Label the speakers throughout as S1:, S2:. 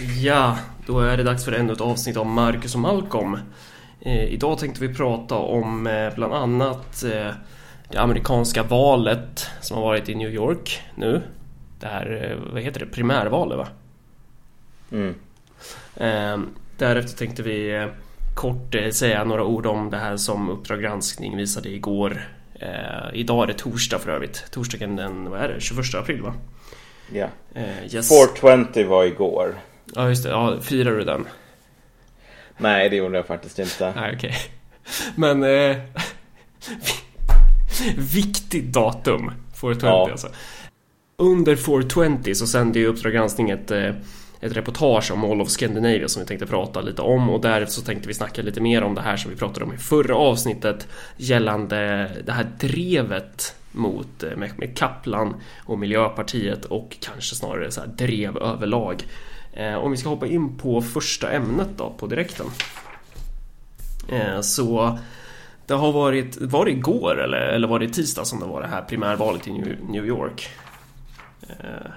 S1: Ja, då är det dags för ännu ett avsnitt om Marcus och Malcolm. Eh, idag tänkte vi prata om eh, bland annat eh, det amerikanska valet som har varit i New York nu. Det här, eh, vad heter det, primärvalet va?
S2: Mm.
S1: Eh, därefter tänkte vi eh, kort eh, säga några ord om det här som Uppdrag granskning visade igår. Idag är det torsdag för övrigt. Torsdagen den, vad är det, 21 april va?
S2: Ja.
S1: Eh, yes.
S2: 420 var igår.
S1: Ja just det, ja, firar du den?
S2: Nej, det gjorde jag faktiskt inte.
S1: Nej okej. Men... Eh, viktigt datum, 420
S2: Ja.
S1: alltså. Under 420 så sände ju Uppdrag granskning ett, eh, ett reportage om All of Scandinavia som vi tänkte prata lite om och därefter så tänkte vi snacka lite mer om det här som vi pratade om i förra avsnittet gällande det här drevet mot eh, med Kaplan och Miljöpartiet och kanske snarare så här drev överlag. Eh, om vi ska hoppa in på första ämnet då på direkten. Eh, så det har varit, var det igår eller, eller var det tisdag som det var det här primärvalet i New, New York? Eh,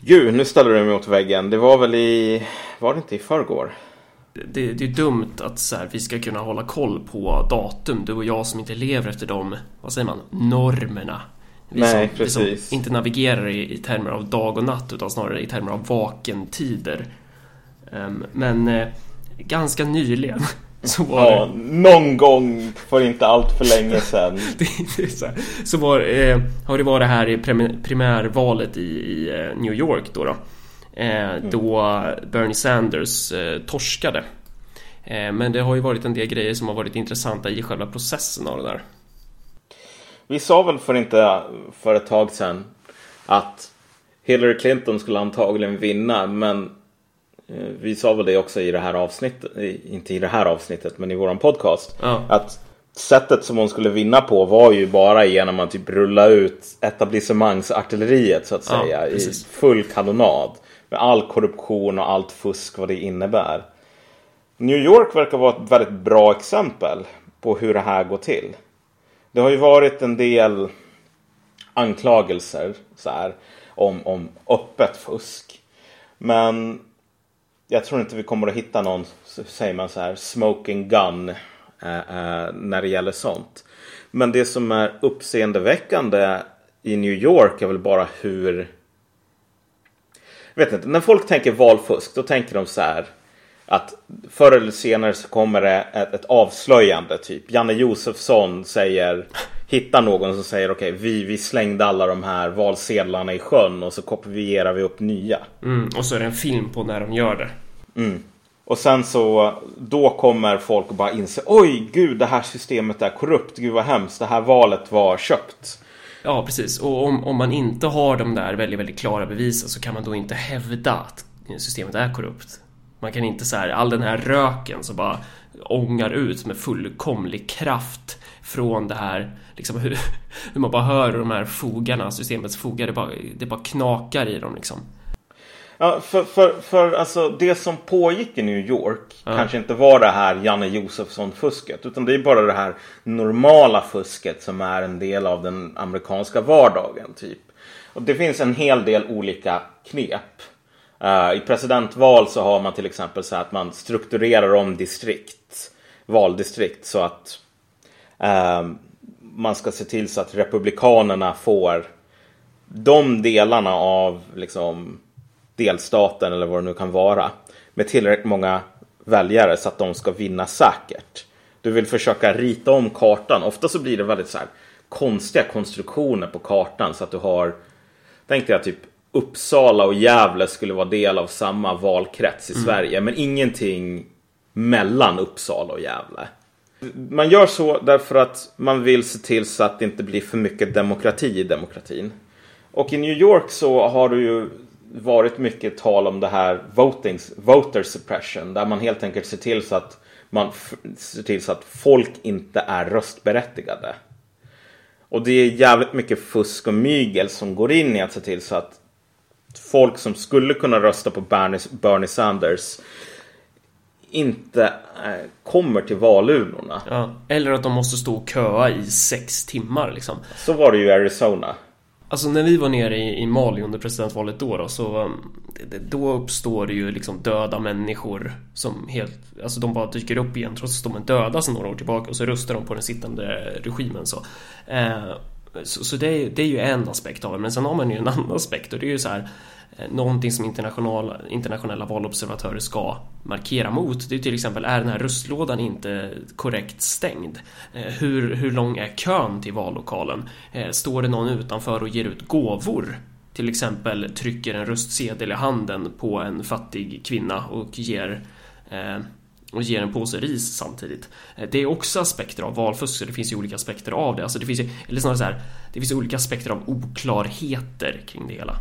S2: Gud, nu ställer du mig mot väggen. Det var väl i... Var det inte i förrgår?
S1: det, det är dumt att så här, vi ska kunna hålla koll på datum, du och jag som inte lever efter de, vad säger man, normerna. Vi
S2: Nej,
S1: som, vi som
S2: precis.
S1: inte navigerar i, i termer av dag och natt utan snarare i termer av vakentider. Ehm, men eh, ganska nyligen så var
S2: Ja, någon gång för inte allt för länge sedan.
S1: det, det så, så var, eh, har det varit här i primärvalet i, i eh, New York då, då eh, då Bernie Sanders eh, torskade. Eh, men det har ju varit en del grejer som har varit intressanta i själva processen av det där.
S2: Vi sa väl för inte för ett tag sedan att Hillary Clinton skulle antagligen vinna, men eh, vi sa väl det också i det här avsnittet, i- inte i det här avsnittet, men i våran podcast.
S1: Ja.
S2: Att sättet som hon skulle vinna på var ju bara genom att typ rulla ut etablissemangsartilleriet så att
S1: Ja,
S2: säga i
S1: precis.
S2: full kanonad. Med all korruption och allt fusk vad det innebär. New York verkar vara ett väldigt bra exempel på hur det här går till. Det har ju varit en del anklagelser så här, om, om öppet fusk. Men jag tror inte vi kommer att hitta någon, säger man så här, smoking gun eh, eh, när det gäller sånt. Men det som är uppseendeväckande i New York är väl bara hur... Jag vet inte, när folk tänker valfusk då tänker de så här att förr eller senare så kommer det ett, ett avslöjande typ. Janne Josefsson säger hittar någon som säger okej vi, vi slängde alla de här valsedlarna i sjön och så kopierar vi upp nya.
S1: Mm, och så är det en film på när de gör det.
S2: Och sen så då kommer folk och bara inse oj gud det här systemet är korrupt, gud vad hemskt, det här valet var köpt.
S1: Ja, precis. Och om, om man inte har de där väldigt, väldigt klara bevisen så kan man då inte hävda att systemet är korrupt. Man kan inte så här, all den här röken som bara ångar ut med fullkomlig kraft från det här, liksom hur, hur man bara hör de här fogarna, systemets fogar, det bara, det bara knakar i dem liksom.
S2: Ja, för, för, för alltså det som pågick i New York kanske inte var det här Janne Josefsson-fusket. Utan det är bara det här normala fusket som är en del av den amerikanska vardagen. typ. Och det finns en hel del olika knep. Eh, I presidentval så har man till exempel så här att man strukturerar om distrikt, valdistrikt så att eh, man ska se till så att republikanerna får de delarna av liksom, delstaten eller vad det nu kan vara med tillräckligt många väljare så att de ska vinna säkert. Du vill försöka rita om kartan. Ofta så blir det väldigt så här konstiga konstruktioner på kartan så att du har tänkte jag, typ Uppsala och Gävle skulle vara del av samma valkrets i Sverige men ingenting mellan Uppsala och Gävle. Man gör så därför att man vill se till så att det inte blir för mycket demokrati i demokratin. Och i New York så har det ju varit mycket tal om det här voting, voter suppression. Där man helt enkelt ser till så att man ser till så att folk inte är röstberättigade. Och det är jävligt mycket fusk och mygel som går in i att se till så att folk som skulle kunna rösta på Bernie, Bernie Sanders inte eh, kommer till valurnorna.
S1: Ja. Eller att de måste stå och köa i sex timmar liksom.
S2: Så var det ju i Arizona.
S1: Alltså när vi var nere i, i Mali under presidentvalet då, då så um, då uppstår det ju liksom döda människor som helt, alltså de bara dyker upp igen trots att de är döda sedan några år tillbaka och så röstar de på den sittande regimen så. Eh, så, så det, är, det är ju en aspekt av det, men sen har man ju en annan aspekt och det är ju så här eh, någonting som internationella, internationella valobservatörer ska markera mot. Det är till exempel, är den här röstlådan inte korrekt stängd? Eh, hur, hur lång är kön till vallokalen? Eh, står det någon utanför och ger ut gåvor? Till exempel trycker en röstsedel i handen på en fattig kvinna och ger och ger en påse ris samtidigt. Det är också aspekter av valfusk, så det finns ju olika aspekter av det. Alltså det finns ju, eller snarare så här, det finns olika aspekter av oklarheter kring det hela.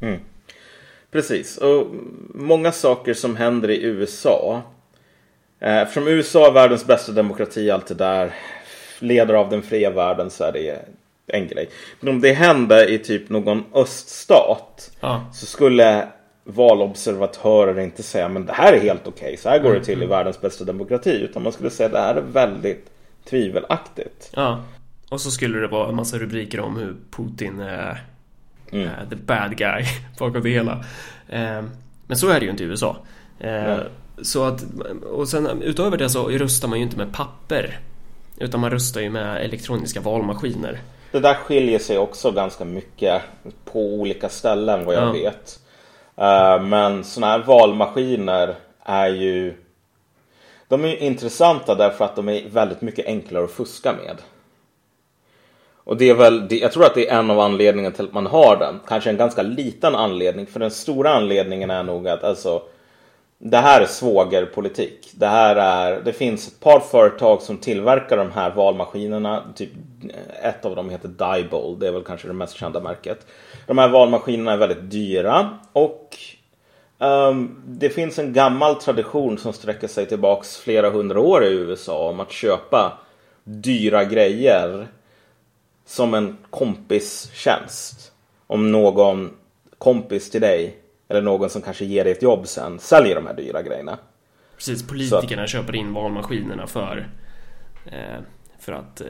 S2: Mm. Precis, och många saker som händer i USA. Eh, eftersom USA är världens bästa demokrati, allt det där, ledare av den fria världen så är det en grej. Men om det hände i typ någon öststat
S1: ja.
S2: så skulle valobservatörer inte säga men det här är helt okej, okay, så här går det till i mm. världens bästa demokrati. Utan man skulle säga det här är väldigt tvivelaktigt.
S1: Ja, och så skulle det vara en massa rubriker om hur Putin är Mm. Uh, the bad guy bakom det hela. Uh, men så är det ju inte i USA. Uh, så att, och sen utöver det så röstar man ju inte med papper. Utan man röstar ju med elektroniska valmaskiner.
S2: Det där skiljer sig också ganska mycket på olika ställen vad jag ja. vet. Eh, men sådana här valmaskiner är ju De är intressanta därför att de är väldigt mycket enklare att fuska med. Och det är väl, jag tror att det är en av anledningarna till att man har den. Kanske en ganska liten anledning. För den stora anledningen är nog att alltså, det här är svågerpolitik. Det här är, det finns ett par företag som tillverkar de här valmaskinerna. Typ, eh, ett av dem heter Diebold. Det är väl kanske det mest kända märket. De här valmaskinerna är väldigt dyra. Och um, det finns en gammal tradition som sträcker sig tillbaks flera hundra år i USA om att köpa dyra grejer som en kompistjänst. Om någon kompis till dig eller någon som kanske ger dig ett jobb sen säljer de här dyra grejerna.
S1: Precis, politikerna att, köper in valmaskinerna för eh, för att eh,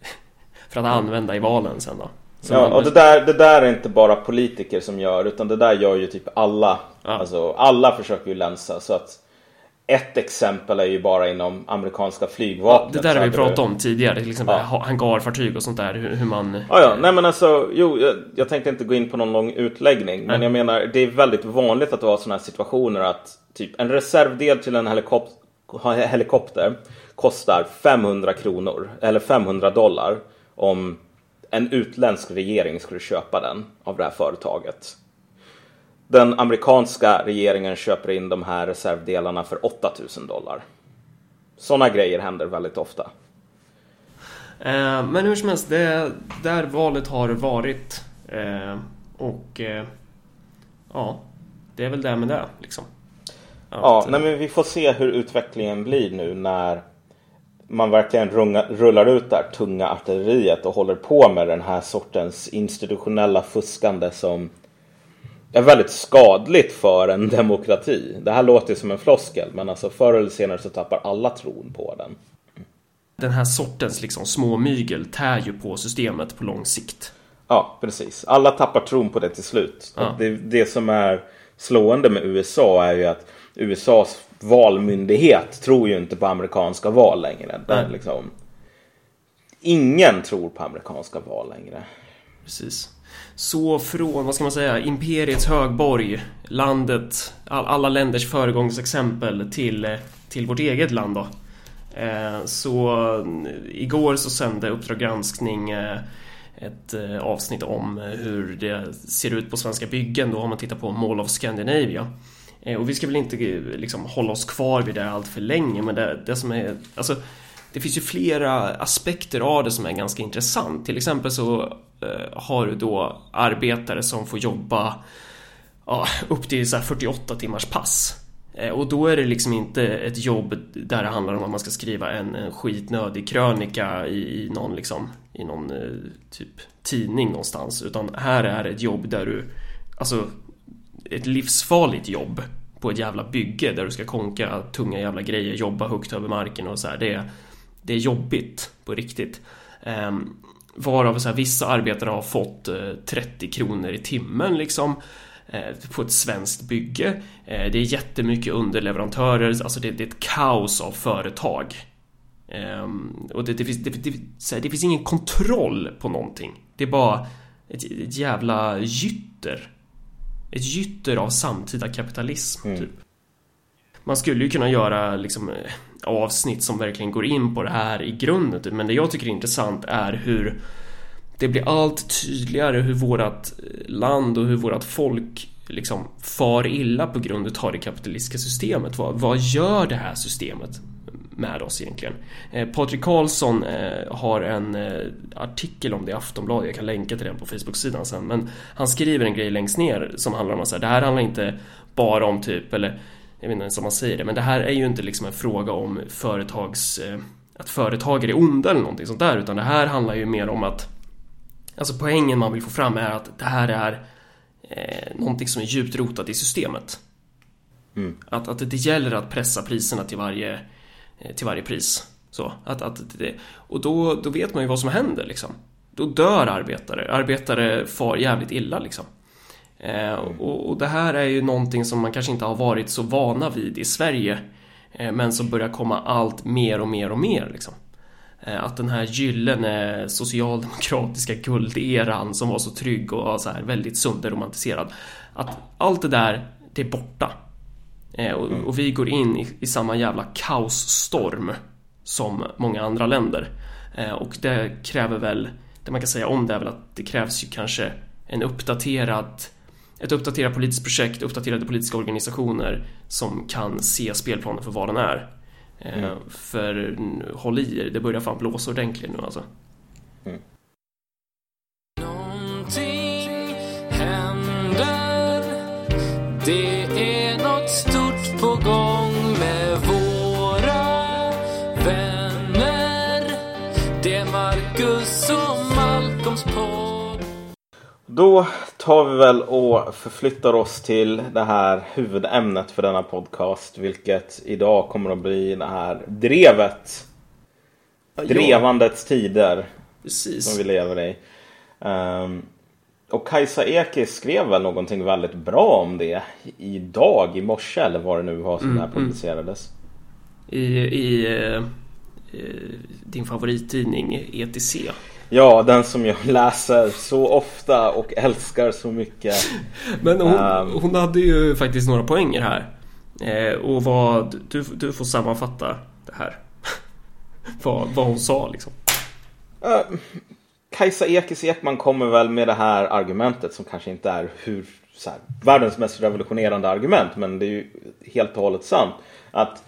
S1: för att använda i valen sen då.
S2: Ja, och det där, det där är inte bara politiker som gör utan det där gör ju typ alla. Ja. Alltså alla försöker ju länsa så att ett exempel är ju bara inom amerikanska flygvapnet.
S1: Ja, det där har vi pratat om tidigare, till exempel ja. hangarfartyg och sånt där, hur, hur man...
S2: Ja, ja, nej men alltså, jo, jag, jag tänkte inte gå in på någon lång utläggning, nej. men jag menar, det är väldigt vanligt att det var sådana här situationer att typ en reservdel till en helikopter, helikopter kostar 500 kronor, eller 500 dollar, om en utländsk regering skulle köpa den av det här företaget den amerikanska regeringen köper in de här reservdelarna för 8000 dollar. Sådana grejer händer väldigt ofta.
S1: Eh, men hur som helst, det är där valet har varit. Eh, och eh, ja, det är väl det med det liksom.
S2: Att, ja, nej, men vi får se hur utvecklingen blir nu när man verkligen runga, rullar ut det här tunga artilleriet och håller på med den här sortens institutionella fuskande som är väldigt skadligt för en demokrati. Det här låter som en floskel, men alltså förr eller senare så tappar alla tron på den.
S1: Den här sortens liksom små mygel tär ju på systemet på lång sikt.
S2: Ja, precis. Alla tappar tron på det till slut. Ja. Det, det som är slående med USA är ju att USAs valmyndighet tror ju inte på amerikanska val längre. Den, liksom, ingen tror på amerikanska val längre.
S1: Precis. Så från, vad ska man säga, imperiets högborg, landet, all, alla länders föregångsexempel till, till vårt eget land då. Eh, så eh, igår så sände Uppdrag granskning eh, ett avsnitt om hur det ser ut på svenska byggen. Då om man tittar på Mall of Scandinavia. Och vi ska väl inte liksom hålla oss kvar vid det allt för länge men det, det som är, alltså det finns ju flera aspekter av det som är ganska intressant. Till exempel så Eh, har du då arbetare som får jobba ja, upp till så 48 timmars pass. Eh, och då är det liksom inte ett jobb där det handlar om att man ska skriva en, en skitnödig krönika i, i någon liksom i någon eh, typ tidning någonstans. Utan här är ett jobb där du Alltså ett livsfarligt jobb på ett jävla bygge där du ska konka tunga jävla grejer, jobba högt över marken och så här. Det är, det är jobbigt på riktigt. Ehm, Varav så här, vissa arbetare har fått 30 kronor i timmen liksom på ett svenskt bygge. Det är jättemycket underleverantörer, alltså det, det är ett kaos av företag. Och det, det, finns, det, det, finns ingen kontroll på någonting. Det är bara ett, ett jävla gytter. Ett gytter av samtida kapitalism, mm. typ. Man skulle ju kunna göra liksom avsnitt som verkligen går in på det här i grunden, typ. men det jag tycker är intressant är hur det blir allt tydligare hur vårat land och hur vårat folk liksom far illa på grund av det kapitalistiska systemet. Vad, vad gör det här systemet med oss egentligen? Eh, Patrik Karlsson eh, har en eh, artikel om det i Aftonbladet, jag kan länka till den på Facebook-sidan sen, men han skriver en grej längst ner som handlar om att det här handlar inte bara om typ, eller jag vet inte ens om man säger det, men det här är ju inte liksom en fråga om företags att företagare är onda eller någonting sånt där, utan det här handlar ju mer om att Alltså poängen man vill få fram är att det här är eh, någonting som är djupt rotat i systemet. Mm. Att, att det gäller att pressa priserna till varje, eh, till varje pris. Så, att, att det, och då, då vet man ju vad som händer liksom. Då dör arbetare. Arbetare far jävligt illa liksom. Eh, och, och, det här är ju någonting som man kanske inte har varit så vana vid i Sverige. Eh, men som börjar komma allt mer och mer och mer liksom. Eh, att den här gyllene socialdemokratiska gulderan som var så trygg och så här väldigt sönderromantiserad. Att allt det där, det är borta. Eh, och, och vi går in i, i, samma jävla kaosstorm som många andra länder. Eh, och det kräver väl, det man kan säga om det är väl att det krävs ju kanske en uppdaterad ett uppdaterat politiskt projekt, uppdaterade politiska organisationer som kan se spelplanen för vad den är. Mm. För håll i er, det börjar fan blåsa ordentligt nu alltså. Mm. Någonting händer Det
S2: Då tar vi väl och förflyttar oss till det här huvudämnet för denna podcast. Vilket idag kommer att bli det här drevet. Drevandets tider.
S1: Precis.
S2: Som vi lever i. Um, och Kajsa Ekis skrev väl någonting väldigt bra om det idag, i morse eller vad det nu var som mm, det här mm. publicerades.
S1: I, i uh, din favorittidning ETC.
S2: Ja, den som jag läser så ofta och älskar så mycket.
S1: Men hon, um, hon hade ju faktiskt några poänger här. Eh, och vad, du, du får sammanfatta det här. vad, vad hon sa liksom.
S2: Uh, Kajsa Ekis Ekman kommer väl med det här argumentet som kanske inte är hur, här, världens mest revolutionerande argument. Men det är ju helt och hållet sant. Att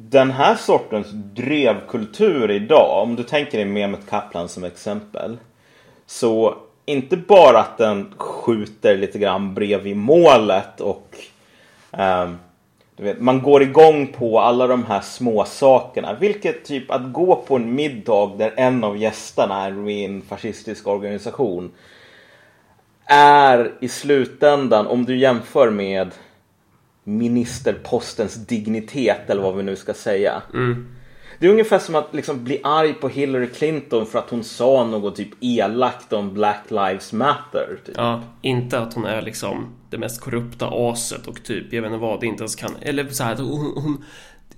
S2: den här sortens drevkultur idag, om du tänker dig Mehmet Kaplan som exempel. Så inte bara att den skjuter lite grann bredvid målet och eh, du vet, man går igång på alla de här små sakerna. Vilket typ att gå på en middag där en av gästerna är i en fascistisk organisation. Är i slutändan, om du jämför med ministerpostens dignitet eller vad vi nu ska säga. Mm. Det är ungefär som att liksom bli arg på Hillary Clinton för att hon sa något typ elakt om Black Lives Matter. Typ.
S1: Ja, inte att hon är liksom det mest korrupta aset och typ, jag vet inte vad, det inte ens kan, eller så här att hon, hon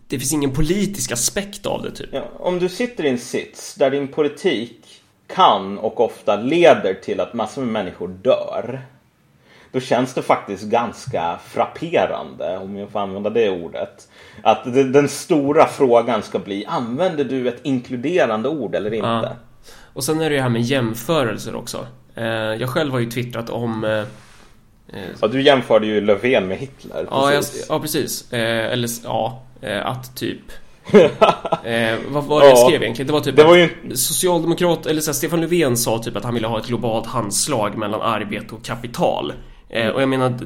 S1: det finns ingen politisk aspekt av det typ.
S2: Ja, om du sitter i en sits där din politik kan och ofta leder till att massor med människor dör då känns det faktiskt ganska frapperande, om jag får använda det ordet. Att den stora frågan ska bli, använder du ett inkluderande ord eller inte? Ja.
S1: Och sen är det ju här med jämförelser också. Eh, jag själv har ju twittrat om eh,
S2: eh, Ja, du jämförde ju Löfven med Hitler.
S1: Ja, jag, ja precis. Eller ja, att typ eh, vad var det jag skrev egentligen? Det var typ
S2: det var ju...
S1: Socialdemokrat, eller så här, Stefan Löfven sa typ att han ville ha ett globalt handslag mellan arbete och kapital. Eh, och jag menar,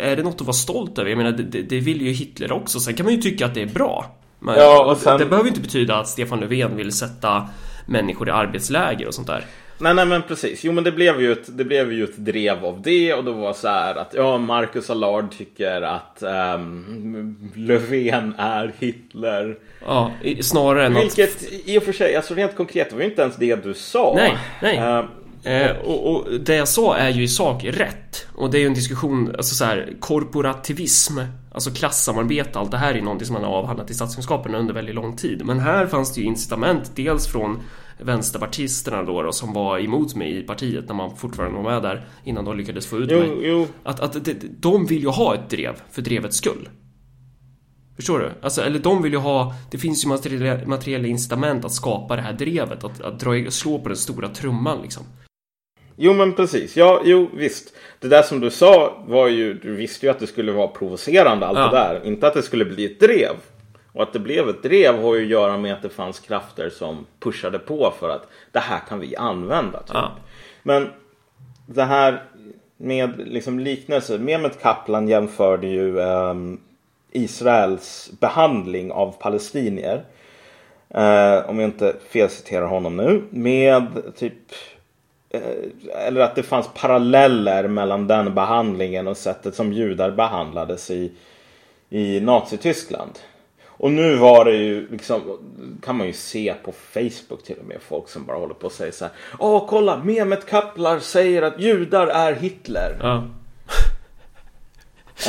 S1: är det något att vara stolt över? Jag menar, det, det vill ju Hitler också. Sen kan man ju tycka att det är bra. Men ja, och sen... Det behöver inte betyda att Stefan Löfven vill sätta människor i arbetsläger och sånt där.
S2: Nej, nej, men precis. Jo, men det blev ju ett, det blev ju ett drev av det och då var så här att ja, Marcus Allard tycker att um, Löfven är Hitler.
S1: Ja, snarare än
S2: Vilket att... i och för sig, alltså rent konkret, var ju inte ens det du sa.
S1: Nej, nej. Uh, Eh, och, och, det jag sa är ju i sak rätt. Och det är ju en diskussion, alltså så här, korporativism, alltså klassamarbete, allt det här är ju någonting som man har avhandlat i statskunskapen under väldigt lång tid. Men här fanns det ju incitament, dels från vänsterpartisterna då, då som var emot mig i partiet när man fortfarande var med där innan de lyckades få ut
S2: jo,
S1: mig.
S2: Jo.
S1: Att, att de, de vill ju ha ett drev för drevets skull. Förstår du? Alltså, eller de vill ju ha, det finns ju materiella, materiella incitament att skapa det här drevet, att, att dra, slå på den stora trumman liksom.
S2: Jo men precis, ja jo visst. Det där som du sa var ju, du visste ju att det skulle vara provocerande allt ja. det där. Inte att det skulle bli ett drev. Och att det blev ett drev har ju att göra med att det fanns krafter som pushade på för att det här kan vi använda. Typ. Ja. Men det här med liksom liknelse. Mehmet Kaplan jämförde ju um, Israels behandling av palestinier. Uh, om jag inte felciterar honom nu. Med typ Eh, eller att det fanns paralleller mellan den behandlingen och sättet som judar behandlades i, i Nazityskland. Och nu var det ju liksom, kan man ju se på Facebook till och med folk som bara håller på och säger så här. Åh kolla, Mehmet Kaplar säger att judar är Hitler. Ja.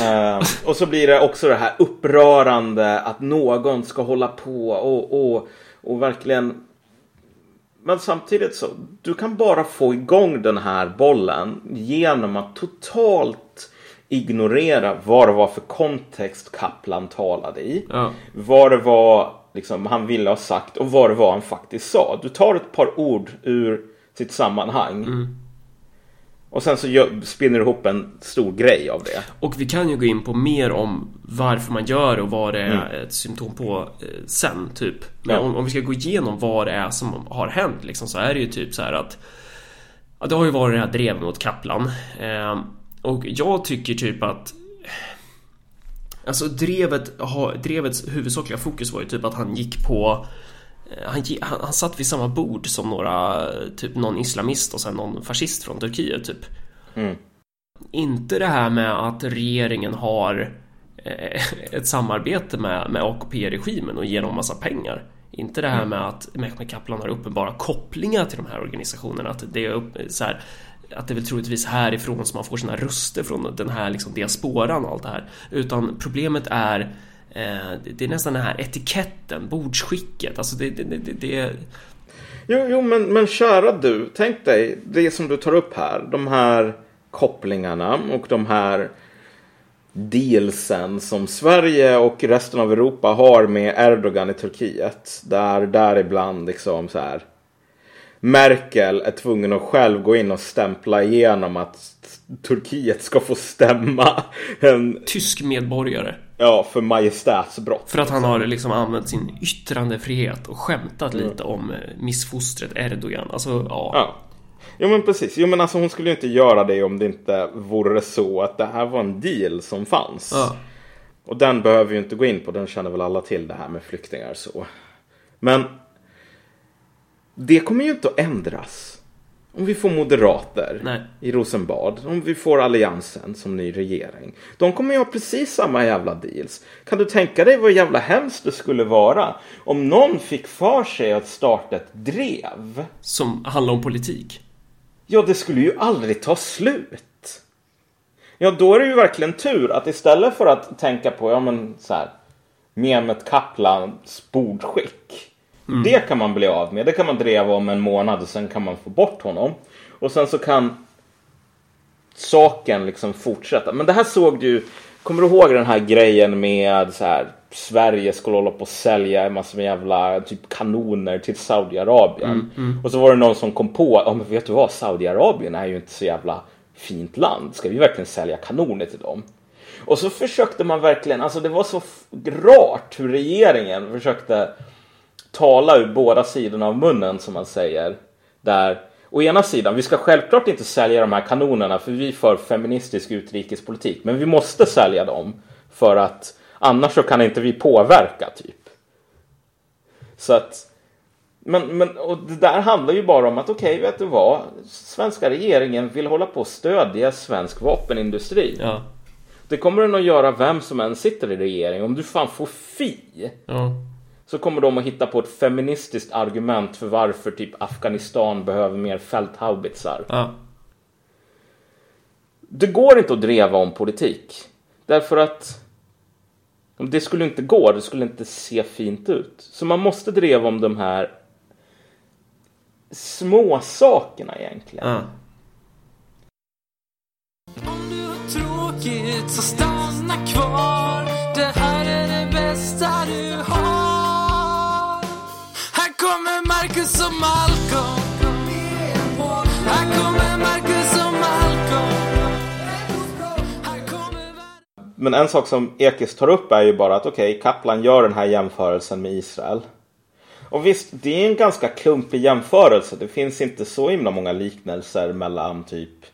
S2: uh, och så blir det också det här upprörande att någon ska hålla på och, och, och verkligen men samtidigt så, du kan bara få igång den här bollen genom att totalt ignorera vad det var för kontext Kaplan talade i. Ja. Vad det var liksom, han ville ha sagt och vad det var han faktiskt sa. Du tar ett par ord ur sitt sammanhang. Mm. Och sen så spinner du ihop en stor grej av det.
S1: Och vi kan ju gå in på mer om varför man gör och vad det är mm. ett symptom på eh, sen, typ. Men ja. om, om, vi ska gå igenom vad det är som har hänt, liksom, så är det ju typ så här att ja, det har ju varit det här drevet mot Kaplan. Eh, och jag tycker typ att Alltså drevet, drevets huvudsakliga fokus var ju typ att han gick på han, han, han satt vid samma bord som några, typ någon islamist och sen någon fascist från Turkiet typ. Mm. Inte det här med att regeringen har eh, ett samarbete med, med AKP-regimen och ger dem massa pengar. Inte det här mm. med att Mehmet Kaplan har uppenbara kopplingar till de här organisationerna. Att det är upp, så här, att det är väl troligtvis härifrån som man får sina röster från den här liksom diasporan och allt det här. Utan problemet är Eh, Eh, det är nästan den här etiketten, bordsskicket. Alltså det, det, det, det...
S2: Jo, jo men, men kära du, tänk dig det som du tar upp här. De här kopplingarna och de här dealsen som Sverige och resten av Europa har med Erdogan i Turkiet. Där däribland liksom så här Merkel är tvungen att själv gå in och stämpla igenom att Turkiet ska få stämma en
S1: tysk medborgare.
S2: Ja, för majestätsbrott.
S1: För att han har liksom använt sin yttrandefrihet och skämtat mm. lite om eh, missfostret Erdogan. Alltså, ja.
S2: ja. Jo men precis. Jo men alltså hon skulle ju inte göra det om det inte vore så att det här var en deal som fanns. Ja. Och den behöver vi ju inte gå in på. Den känner väl alla till det här med flyktingar så. Men det kommer ju inte att ändras. Om vi får moderater Nej. i Rosenbad. Om vi får alliansen som ny regering. De kommer ju ha precis samma jävla deals. Kan du tänka dig vad jävla hemskt det skulle vara om någon fick för sig att starta ett drev.
S1: Som handlar om politik?
S2: Ja, det skulle ju aldrig ta slut. Ja, då är det ju verkligen tur att istället för att tänka på, ja men så här. Mehmet Kaplans bordskick. Mm. Det kan man bli av med. Det kan man dreva om en månad och sen kan man få bort honom. Och sen så kan saken liksom fortsätta. Men det här såg du Kommer du ihåg den här grejen med så här Sverige skulle hålla på att sälja en massa jävla typ kanoner till Saudiarabien. Mm, mm. Och så var det någon som kom på, ja men vet du vad, Saudiarabien är ju inte så jävla fint land. Ska vi verkligen sälja kanoner till dem? Och så försökte man verkligen, alltså det var så rart hur regeringen försökte tala ur båda sidorna av munnen som man säger. Där å ena sidan, vi ska självklart inte sälja de här kanonerna för vi för feministisk utrikespolitik. Men vi måste sälja dem för att annars så kan inte vi påverka typ. Så att Men, men och det där handlar ju bara om att okej, okay, vet du vad? Svenska regeringen vill hålla på att stödja svensk vapenindustri.
S1: Ja.
S2: Det kommer den att göra vem som än sitter i regeringen. Om du fan får fi.
S1: Ja.
S2: Så kommer de att hitta på ett feministiskt argument för varför typ Afghanistan behöver mer fälthaubitsar.
S1: Ja.
S2: Det går inte att dreva om politik. Därför att det skulle inte gå, det skulle inte se fint ut. Så man måste dreva om de här små sakerna egentligen.
S1: Ja.
S3: Om du har tråkigt så stanna kvar kommer Marcus och Malcolm Här kommer Marcus och Malcolm
S2: Men en sak som Ekis tar upp är ju bara att okej, okay, Kaplan gör den här jämförelsen med Israel. Och visst, det är en ganska klumpig jämförelse. Det finns inte så himla många liknelser mellan typ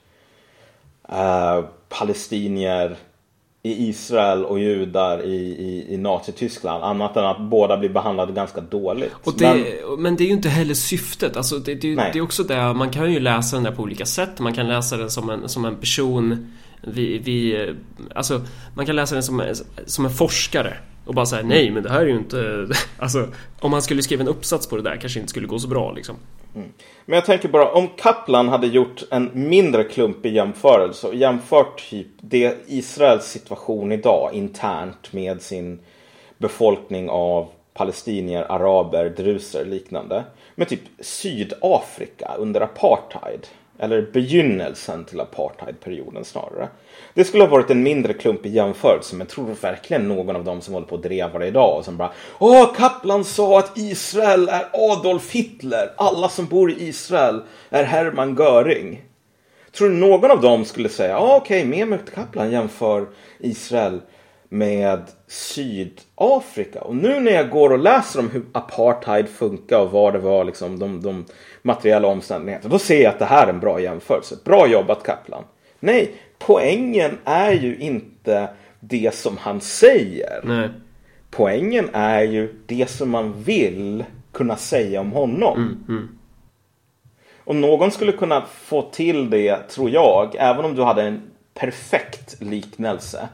S2: eh, palestinier i Israel och judar i, i, i Nazityskland. Annat än att båda blir behandlade ganska dåligt.
S1: Det, men, men det är ju inte heller syftet. Alltså det, det, det, är också det, man kan ju läsa den där på olika sätt. Man kan läsa den som en, som en person vi, vi, alltså, man kan läsa den som, som en forskare och bara säga nej men det här är ju inte Alltså om man skulle skriva en uppsats på det där kanske inte skulle gå så bra liksom
S2: mm. Men jag tänker bara om Kaplan hade gjort en mindre klumpig jämförelse och jämfört typ det Israels situation idag internt med sin befolkning av palestinier, araber, druser liknande med typ Sydafrika under apartheid eller begynnelsen till apartheidperioden snarare. Det skulle ha varit en mindre klump i jämförelse, men tror verkligen någon av dem som håller på att dreva det idag och som bara Åh, Kaplan sa att Israel är Adolf Hitler. Alla som bor i Israel är Hermann Göring. Tror du någon av dem skulle säga, okej, okay, Mehmet Kaplan jämför Israel med Sydafrika. Och nu när jag går och läser om hur apartheid funkar och vad det var, liksom de, de materiella omständigheterna. Då ser jag att det här är en bra jämförelse. Bra jobbat Kaplan. Nej, poängen är ju inte det som han säger.
S1: Nej.
S2: Poängen är ju det som man vill kunna säga om honom.
S1: Mm, mm.
S2: Och någon skulle kunna få till det, tror jag, även om du hade en perfekt liknelse.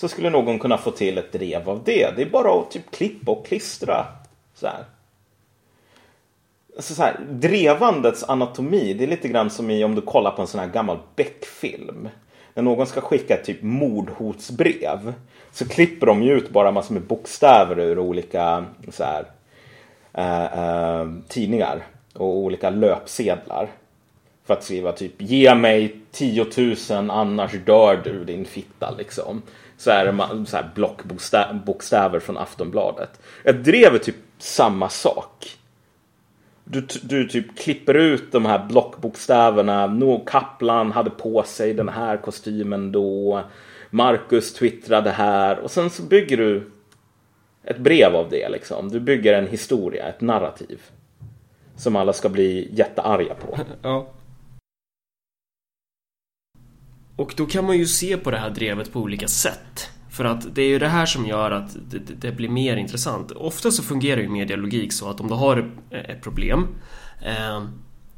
S2: Så skulle någon kunna få till ett drev av det. Det är bara att typ klippa och klistra. Så här alltså så här, drevandets anatomi, det är lite grann som i om du kollar på en sån här gammal Beck-film. När någon ska skicka ett typ mordhotsbrev så klipper de ju ut bara massor med bokstäver ur olika så här, eh, eh, tidningar och olika löpsedlar. För att skriva typ ge mig 10 000 annars dör du din fitta liksom. Så är det så här blockbokstäver från Aftonbladet. Ett drev är typ samma sak du, du typ klipper ut de här blockbokstäverna. No, Kaplan hade på sig den här kostymen då. Marcus twittrade här. Och sen så bygger du ett brev av det liksom. Du bygger en historia, ett narrativ. Som alla ska bli jättearga på.
S1: Ja. Och då kan man ju se på det här drevet på olika sätt. För att det är ju det här som gör att det, det blir mer intressant. Ofta så fungerar ju medialogik så att om du har ett problem eh,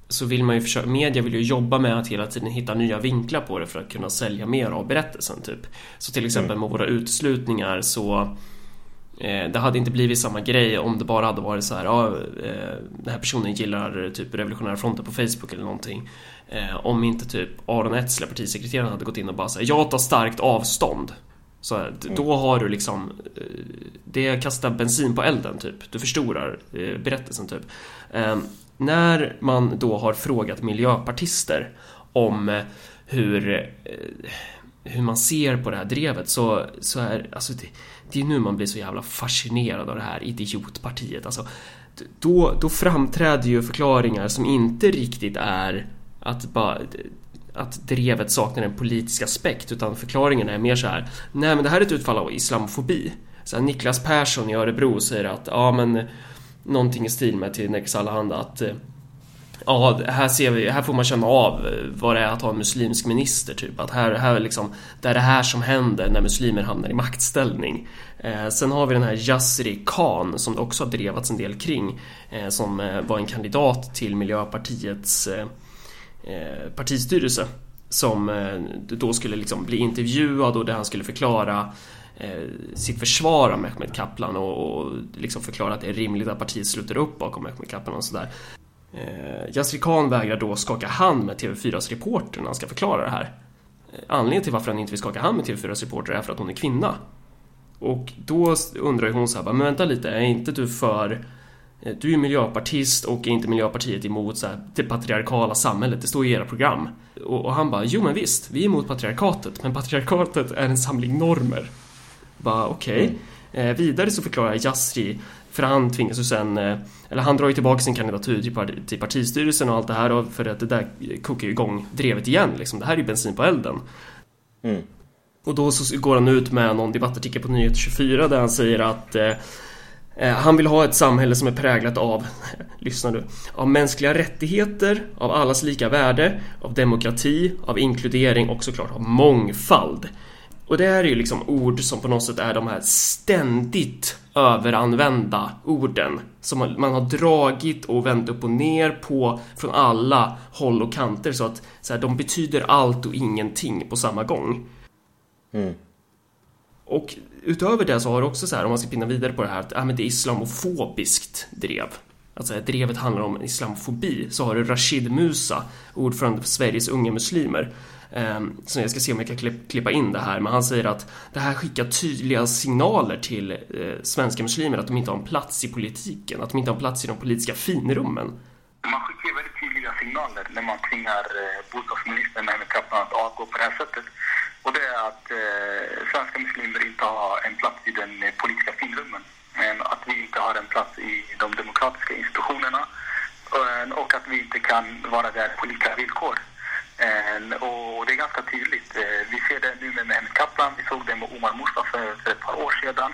S1: så vill man ju försöka, media vill ju jobba med att hela tiden hitta nya vinklar på det för att kunna sälja mer av berättelsen typ. Så till exempel med våra utslutningar så eh, det hade inte blivit samma grej om det bara hade varit så här, ja, eh, den här personen gillar typ revolutionära fronten på Facebook eller någonting. Eh, om inte typ Aron Etzler, partisekreteraren, hade gått in och bara sagt jag tar starkt avstånd. Så mm. då har du liksom eh, Det kastar bensin på elden typ. Du förstorar eh, berättelsen typ. Ehm, när man då har frågat miljöpartister Om eh, hur eh, Hur man ser på det här drevet så, så är alltså det, det är nu man blir så jävla fascinerad av det här idiotpartiet alltså. Då, då framträder ju förklaringar som inte riktigt är att bara att drevet saknar en politisk aspekt utan förklaringen är mer så här. Nej men det här är ett utfall av islamofobi. Så här, Niklas Persson i Örebro säger att ja men någonting i stil med till Nex Allehanda att eh, Ja, här ser vi, här får man känna av eh, vad det är att ha en muslimsk minister typ. Att här, här liksom, det är det här som händer när muslimer hamnar i maktställning. Eh, sen har vi den här Yasri Khan som det också har drevats en del kring. Eh, som eh, var en kandidat till Miljöpartiets eh, Eh, partistyrelse. Som eh, då skulle liksom bli intervjuad och där han skulle förklara eh, sitt försvar av Mehmet Kaplan och, och liksom förklara att det är rimligt att partiet sluter upp bakom Mehmet Kaplan och sådär. Eh, Yasri Khan vägrar då skaka hand med TV4s reporter när han ska förklara det här. Anledningen till varför han inte vill skaka hand med TV4s reporter är för att hon är kvinna. Och då undrar ju hon så här, men vänta lite, är inte du för du är miljöpartist och är inte Miljöpartiet emot så här, det patriarkala samhället? Det står i era program. Och, och, han bara, jo men visst, vi är emot patriarkatet, men patriarkatet är en samling normer. Bara okej. Okay. Mm. Eh, vidare så förklarar Yasri för han tvingas ju sen, eh, eller han drar ju tillbaka sin kandidatur till, partistyrelsen och allt det här för att det där kokar ju igång drevet igen liksom. Det här är ju bensin på elden. Mm. Och då så går han ut med någon debattartikel på Nyheter 24 där han säger att eh, eh, han vill ha ett samhälle som är präglat av, lyssna nu, av mänskliga rättigheter, av allas lika värde, av demokrati, av inkludering och såklart av mångfald. Och det här är ju liksom ord som på något sätt är de här ständigt överanvända orden som man har dragit och vänt upp och ner på från alla håll och kanter så att så här, de betyder allt och ingenting på samma gång. Mm. Och utöver det så har det också så här, om man ska pinna vidare på det här, att ja, men det är islamofobiskt drev. Alltså drevet handlar om islamofobi. Så har du Rashid Musa, ordförande för Sveriges unga muslimer, ehm, så jag ska se om jag kan klippa in det här, men han säger att det här skickar tydliga signaler till eh, svenska muslimer att de inte har en plats i politiken, att de inte har en plats i de politiska finrummen.
S4: Man skickar väldigt tydliga signaler när man tvingar eh, bostadsministern Mehmet Kaplan att avgå på det här sättet. Och det är att eh, svenska muslimer inte har en plats i den eh, politiska finrummen. Att vi inte har en plats i de demokratiska institutionerna eh, och att vi inte kan vara där på lika villkor. Eh, och det är ganska tydligt. Eh, vi ser det nu med Mehmet Kaplan, vi såg det med Omar Mustafa för, för ett par år sedan.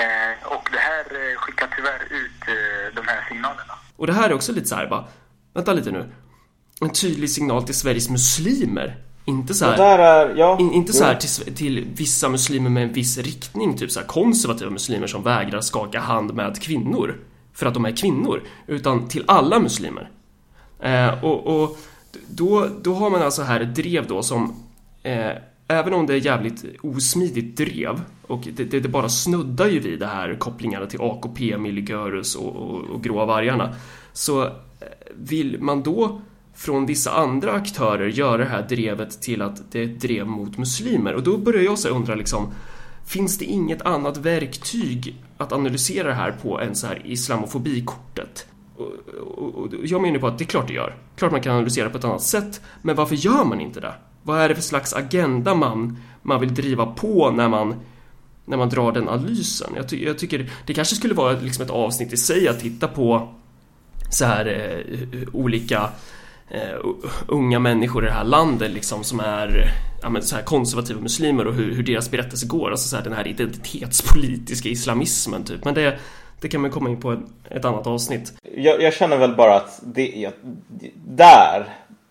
S4: Eh, och det här eh, skickar tyvärr ut eh, de här signalerna.
S1: Och det här är också lite så här bara, vänta lite nu. En tydlig signal till Sveriges muslimer. Inte så här, är, ja, in, inte så här till, till, vissa muslimer med en viss riktning, typ så här konservativa muslimer som vägrar skaka hand med kvinnor för att de är kvinnor, utan till alla muslimer. Eh, och, och då, då har man alltså här ett drev då som eh, Även om det är jävligt osmidigt drev och det, det, det, bara snuddar ju vid det här kopplingarna till AKP, Milligörus och, och, och Gråa vargarna så eh, vill man då från vissa andra aktörer göra det här drevet till att det är ett drev mot muslimer och då börjar jag så undra liksom Finns det inget annat verktyg att analysera det här på än så här islamofobikortet? och, jag menar på att det är klart det gör. Klart man kan analysera på ett annat sätt. Men varför gör man inte det? Vad är det för slags agenda man, man vill driva på när man, när man drar den analysen? Jag, ty, jag tycker det kanske skulle vara liksom ett avsnitt i sig att titta på så här eh, olika eh, unga människor i det här landet liksom som är ja, så här konservativa muslimer och hur, hur deras berättelse går. Alltså så här, den här identitetspolitiska islamismen typ. Men det, det kan man komma in på ett annat avsnitt.
S2: Jag, jag känner väl bara att det, där,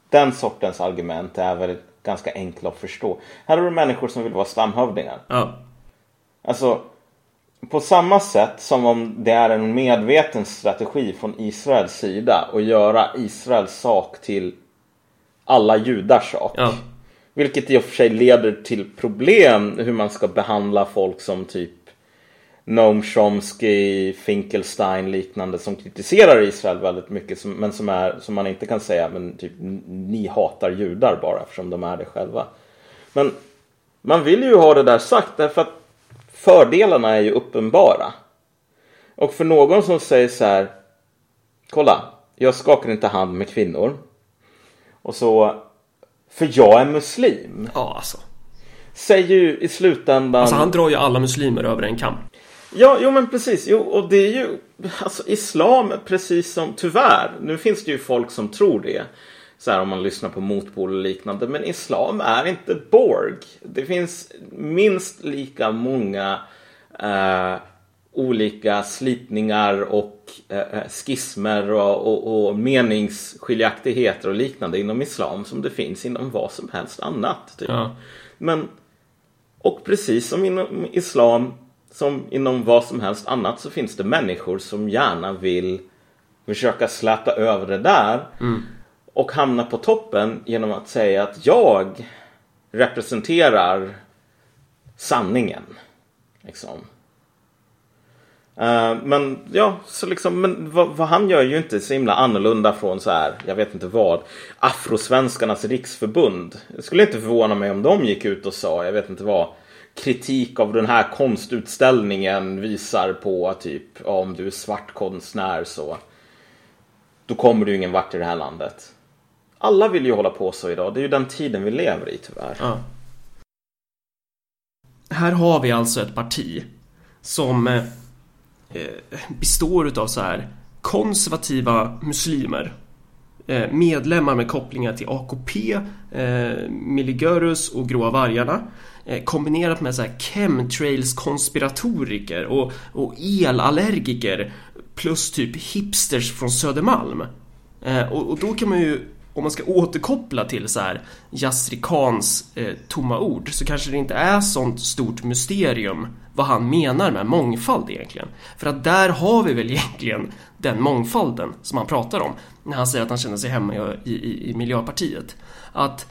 S2: den sortens argument är väl ganska enkla att förstå. Här har du människor som vill vara stamhövdingar.
S1: Ja.
S2: Alltså, på samma sätt som om det är en medveten strategi från Israels sida att göra Israels sak till alla judars sak.
S1: Ja.
S2: Vilket i och för sig leder till problem hur man ska behandla folk som typ Noam Chomsky, Finkelstein liknande som kritiserar Israel väldigt mycket men som, är, som man inte kan säga men typ ni hatar judar bara eftersom de är det själva. Men man vill ju ha det där sagt därför att fördelarna är ju uppenbara. Och för någon som säger så här Kolla, jag skakar inte hand med kvinnor. Och så För jag är muslim.
S1: Ja, alltså.
S2: Säger ju i slutändan...
S1: Alltså han drar ju alla muslimer över en kam.
S2: Ja, jo men precis. Jo, och det är ju alltså islam precis som tyvärr. Nu finns det ju folk som tror det. Så här om man lyssnar på motpol och liknande. Men islam är inte Borg. Det finns minst lika många eh, olika slitningar och eh, skismer och, och, och meningsskiljaktigheter och liknande inom islam som det finns inom vad som helst annat. Typ.
S1: Ja.
S2: Men, och precis som inom islam, som inom vad som helst annat, så finns det människor som gärna vill försöka släta över det där och hamna på toppen genom att säga att jag representerar sanningen. Liksom. Uh, men ja, så liksom, men vad, vad han gör är ju inte så himla annorlunda från så här, jag vet inte vad, Afrosvenskarnas riksförbund. Det skulle inte förvåna mig om de gick ut och sa, jag vet inte vad, kritik av den här konstutställningen visar på typ, ja, om du är svart konstnär så då kommer du ingen vart i det här landet. Alla vill ju hålla på så idag. Det är ju den tiden vi lever i tyvärr.
S1: Ja. Här har vi alltså ett parti som eh, består utav så här konservativa muslimer eh, medlemmar med kopplingar till AKP, eh, Miligörus och Gråa vargarna eh, kombinerat med så här chemtrails-konspiratoriker och, och elallergiker plus typ hipsters från Södermalm. Eh, och, och då kan man ju om man ska återkoppla till så här Yasri Khans eh, tomma ord så kanske det inte är sånt stort mysterium vad han menar med mångfald egentligen. För att där har vi väl egentligen den mångfalden som han pratar om när han säger att han känner sig hemma i, i, i Miljöpartiet. Att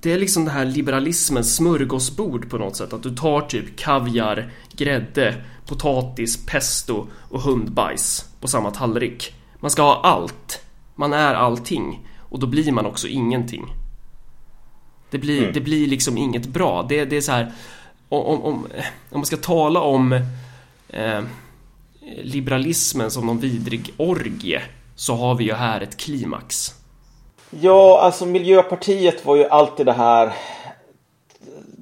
S1: det är liksom det här liberalismens smörgåsbord på något sätt. Att du tar typ kaviar, grädde, potatis, pesto och hundbajs på samma tallrik. Man ska ha allt. Man är allting. Och då blir man också ingenting. Det blir,
S2: Mm.
S1: det blir liksom inget bra. Det, det är så här... Om, om, om, man ska tala om eh, liberalismen som någon vidrig orgie så har vi ju här ett klimax.
S2: Ja, alltså Miljöpartiet var ju alltid det här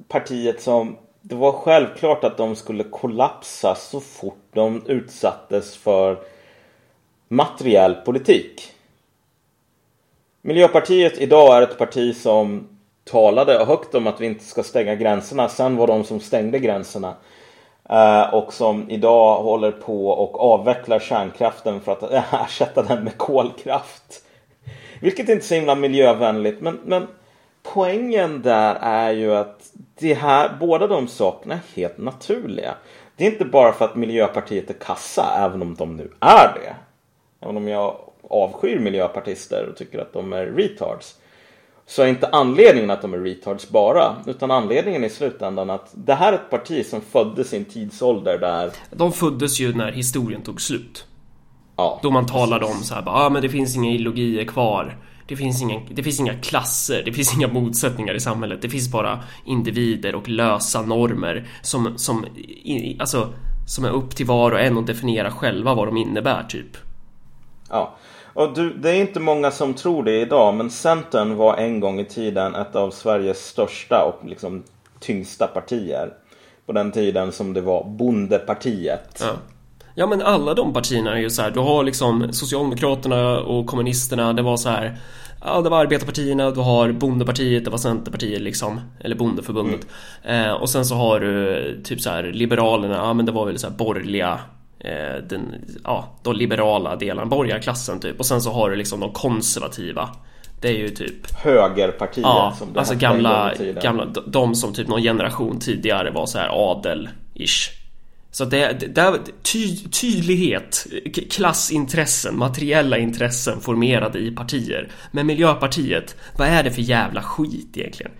S2: partiet som det var självklart att de skulle kollapsa så fort de utsattes för materiell politik. Miljöpartiet idag är ett parti som talade högt om att vi inte ska stänga gränserna. Sen var de som stängde gränserna. Eh, och som idag håller på och avvecklar kärnkraften för att eh, ersätta den med kolkraft. Vilket inte är så himla miljövänligt. Men, men poängen där är ju att det här, båda de sakerna är helt naturliga. Det är inte bara för att Miljöpartiet är kassa, även om de nu är det. Även om jag avskyr miljöpartister och tycker att de är retards. Så är inte anledningen att de är retards bara. Utan anledningen i slutändan att det här är ett parti som föddes i en tidsålder där
S1: De föddes ju när historien tog slut.
S2: Ja,
S1: Då man talade om så här, bara, ah, men det finns inga ideologier kvar. Det finns, inga, det finns inga klasser, det finns inga motsättningar i samhället. Det finns bara individer och lösa normer som, som, alltså, som är upp till var och en att definiera själva vad de innebär, typ.
S2: Ja, och du, det är inte många som tror det idag, men Centern var en gång i tiden ett av Sveriges största och liksom tyngsta partier. På den tiden som det var bondepartiet.
S1: Ja. Ja men alla de partierna är ju så här, du har liksom Socialdemokraterna och kommunisterna, det var så här Ja, det var arbetarpartierna, du har bondepartiet, det var Centerpartiet liksom Eller bondeförbundet eh, Och sen så har du typ så här Liberalerna, ja men det var väl så här borgerliga eh, den, Ja, de liberala delarna, borgarklassen typ Och sen så har du liksom de konservativa Det är ju typ
S2: Högerpartiet
S1: Ja,
S2: som det
S1: alltså gamla, gamla, de- som typ någon generation tidigare var så här adel-ish. Så det, det, det ty, tydlighet, klassintressen, materiella intressen formerade i partier. Men Miljöpartiet, vad är det för jävla skit egentligen?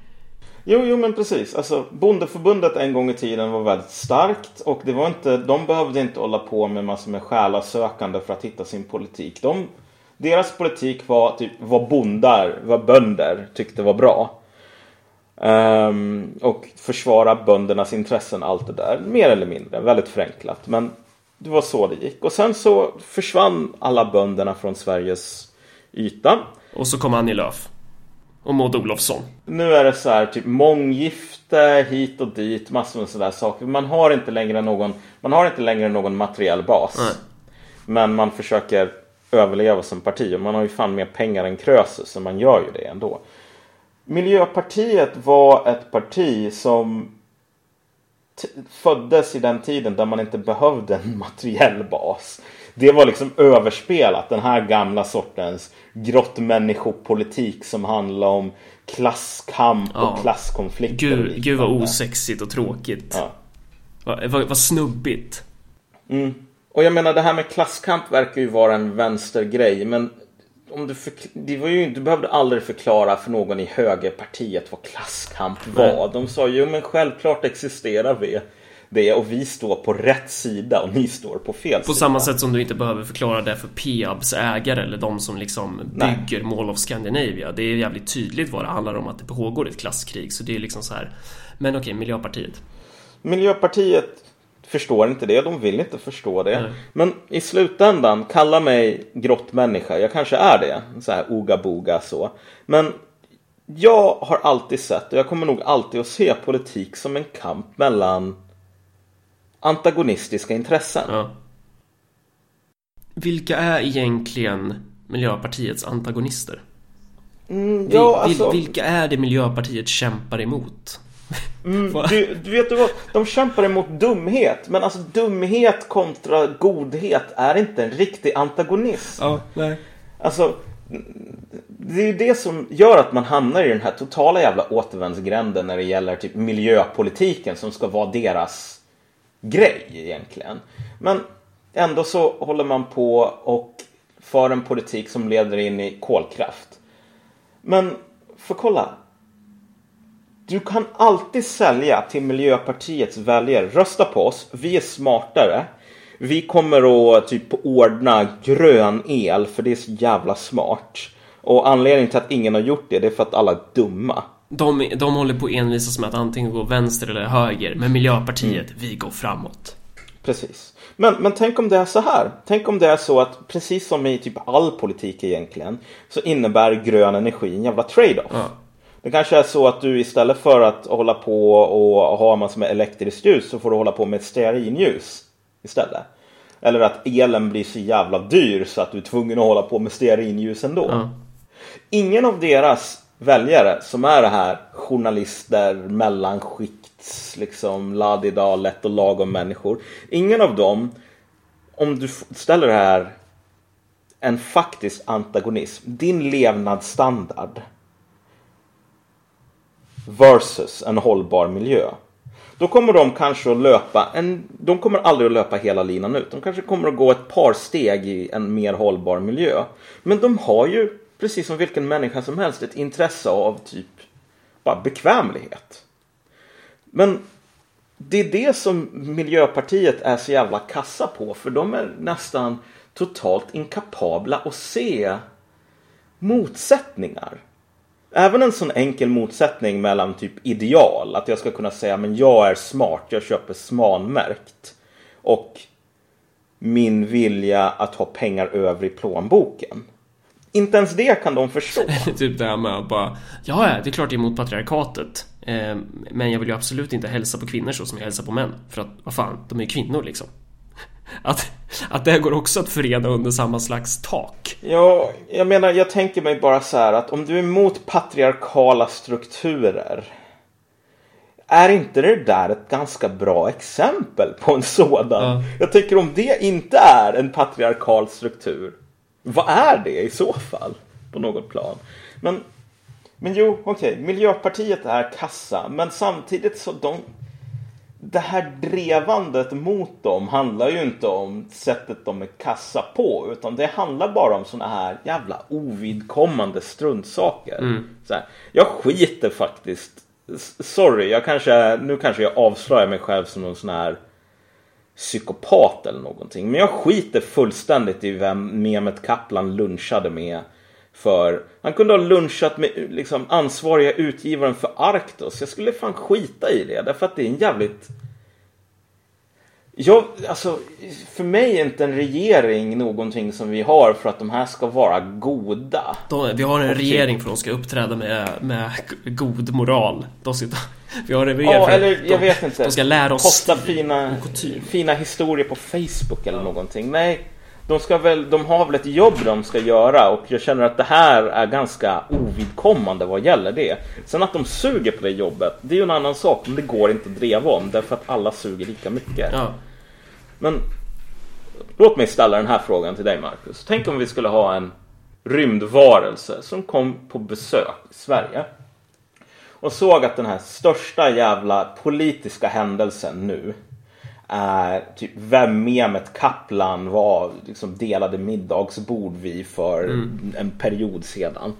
S2: Jo, jo, men precis. Alltså, bondeförbundet en gång i tiden var väldigt starkt och det var inte, de behövde inte hålla på med massor med själasökande för att hitta sin politik. De, deras politik var typ vad bondar, vad bönder tyckte var bra. Um, och försvara böndernas intressen, allt det där. Mer eller mindre, väldigt förenklat. Men det var så det gick. Och sen så försvann alla bönderna från Sveriges yta.
S1: Och så kom Annie Lööf. Och Maud Olofsson.
S2: Nu är det så här typ månggifte hit och dit, massor med sådär saker. Man har inte längre någon, man har inte längre någon materiell bas.
S1: Nej.
S2: Men man försöker överleva som parti och man har ju fan mer pengar än Krösus så man gör ju det ändå. Miljöpartiet var ett parti som föddes i den tiden där man inte behövde en materiell bas. Det var liksom överspelat, den här gamla sortens grottmänniskopolitik som handlar om klasskamp
S1: Ja.
S2: och klasskonflikter.
S1: Gud, gud vad osexigt och tråkigt.
S2: Ja.
S1: Vad, vad, vad snubbigt.
S2: Och jag menar det här med klasskamp verkar ju vara en vänstergrej men om du, det var ju, du behövde aldrig förklara för någon i högerpartiet vad klasskamp var. De sa ju men självklart existerar vi det och vi står på rätt sida och ni står på fel
S1: På
S2: sida.
S1: samma sätt som du inte behöver förklara det för Peabs ägare eller de som liksom
S2: Nej.
S1: bygger Mall of Scandinavia. Det är jävligt tydligt vad det handlar om att det pågår ett klasskrig. Så det är liksom så här. Men okej, Miljöpartiet.
S2: Miljöpartiet förstår inte det, de vill inte förstå det.
S1: Nej.
S2: Men i slutändan, kalla mig grottmänniska, jag kanske är det. Så här oga boga så. Men jag har alltid sett, och jag kommer nog alltid att se politik som en kamp mellan antagonistiska intressen.
S1: Ja. Vilka är egentligen Miljöpartiets antagonister?
S2: Mm, ja, alltså,
S1: vil, vilka är det Miljöpartiet kämpar emot? Vad-
S2: du, du vet du vad, de kämpar emot dumhet. Men alltså dumhet kontra godhet är inte en riktig antagonism.
S1: Ja, nej.
S2: Alltså, det är ju det som gör att man hamnar i den här totala jävla återvändsgränden när det gäller typ miljöpolitiken som ska vara deras grej egentligen. Men ändå så håller man på och för en politik som leder in i kolkraft. Men för kolla. Du kan alltid sälja till Miljöpartiets väljare. Rösta på oss. Vi är smartare. Vi kommer att typ ordna grön el för det är så jävla smart. Och anledningen till att ingen har gjort det, det är för att alla är dumma.
S1: De, de håller på att envisas med att antingen gå vänster eller höger. Men Miljöpartiet,
S2: Mm.
S1: vi går framåt.
S2: Precis. Men, men tänk om det är så här. Tänk om det är så att precis som i typ all politik egentligen så innebär grön energi en jävla trade-off.
S1: Ja.
S2: Det kanske är så att du istället för att hålla på och ha massor med elektriskt ljus så får du hålla på med stearinljus istället. Eller att elen blir så jävla dyr så att du är tvungen att hålla på med stearinljus ändå.
S1: Ja.
S2: Ingen av deras väljare som är det här journalister, mellanskikts, liksom ladida, lätt och lagom människor. Ingen av dem, om du ställer det här en faktisk antagonism, din levnadsstandard versus en hållbar miljö. Då kommer de kanske att löpa, en, de kommer aldrig att löpa hela linan ut. De kanske kommer att gå ett par steg i en mer hållbar miljö. Men de har ju, precis som vilken människa som helst, ett intresse av typ bara bekvämlighet. Men det är det som Miljöpartiet är så jävla kassa på. För de är nästan totalt inkapabla att se motsättningar. Även en sån enkel motsättning mellan typ ideal, att jag ska kunna säga men jag är smart, jag köper smanmärkt. Och min vilja att ha pengar över i plånboken. Inte ens det kan de förstå.
S1: typ det här med att bara Ja, det är klart jag är emot patriarkatet eh, Men jag vill ju absolut inte hälsa på kvinnor så som jag hälsar på män För att, vad fan, de är ju kvinnor liksom Att, att det går också att förena under samma slags tak
S2: Ja, jag menar, jag tänker mig bara så här att om du är emot patriarkala strukturer. Är inte det där ett ganska bra exempel på en sådan?
S1: Ja.
S2: Jag tänker om det inte är en patriarkal struktur. Vad är det i så fall? På något plan. Men, men jo, okej. Miljöpartiet är kassa. Men samtidigt så de... Det här drevandet mot dem handlar ju inte om sättet de är kassa på. Utan det handlar bara om såna här jävla ovidkommande struntsaker. Så här, jag skiter faktiskt. Sorry, jag kanske, nu kanske jag avslöjar mig själv som någon sån här psykopat eller någonting. Men jag skiter fullständigt i vem Mehmet Kaplan lunchade med. För han kunde ha lunchat med liksom, ansvariga utgivaren för Arktos. Jag skulle fan skita i det. Därför att det är en jävligt... Jag, alltså, för mig är inte en regering någonting som vi har för att de här ska vara goda.
S1: de, Vi har en regering för att de ska uppträda med, med god moral de ska, Vi har en regering
S2: Ja,
S1: för
S2: eller
S1: att
S2: jag
S1: de,
S2: vet inte.
S1: de ska lära oss
S2: Posta fina, fina historier på Facebook eller någonting. Nej, de, ska väl, de har väl ett jobb de ska göra och jag känner att det här är ganska ovidkommande vad gäller det. Sen att de suger på det jobbet, det är ju en annan sak, men det går inte att dreva om därför att alla suger lika mycket.
S1: Ja.
S2: Men låt mig ställa den här frågan till dig Marcus. Tänk om vi skulle ha en rymdvarelse som kom på besök i Sverige och såg att den här största jävla politiska händelsen nu är typ vem Mehmet Kaplan var liksom delade middagsbord vid för en period sedan.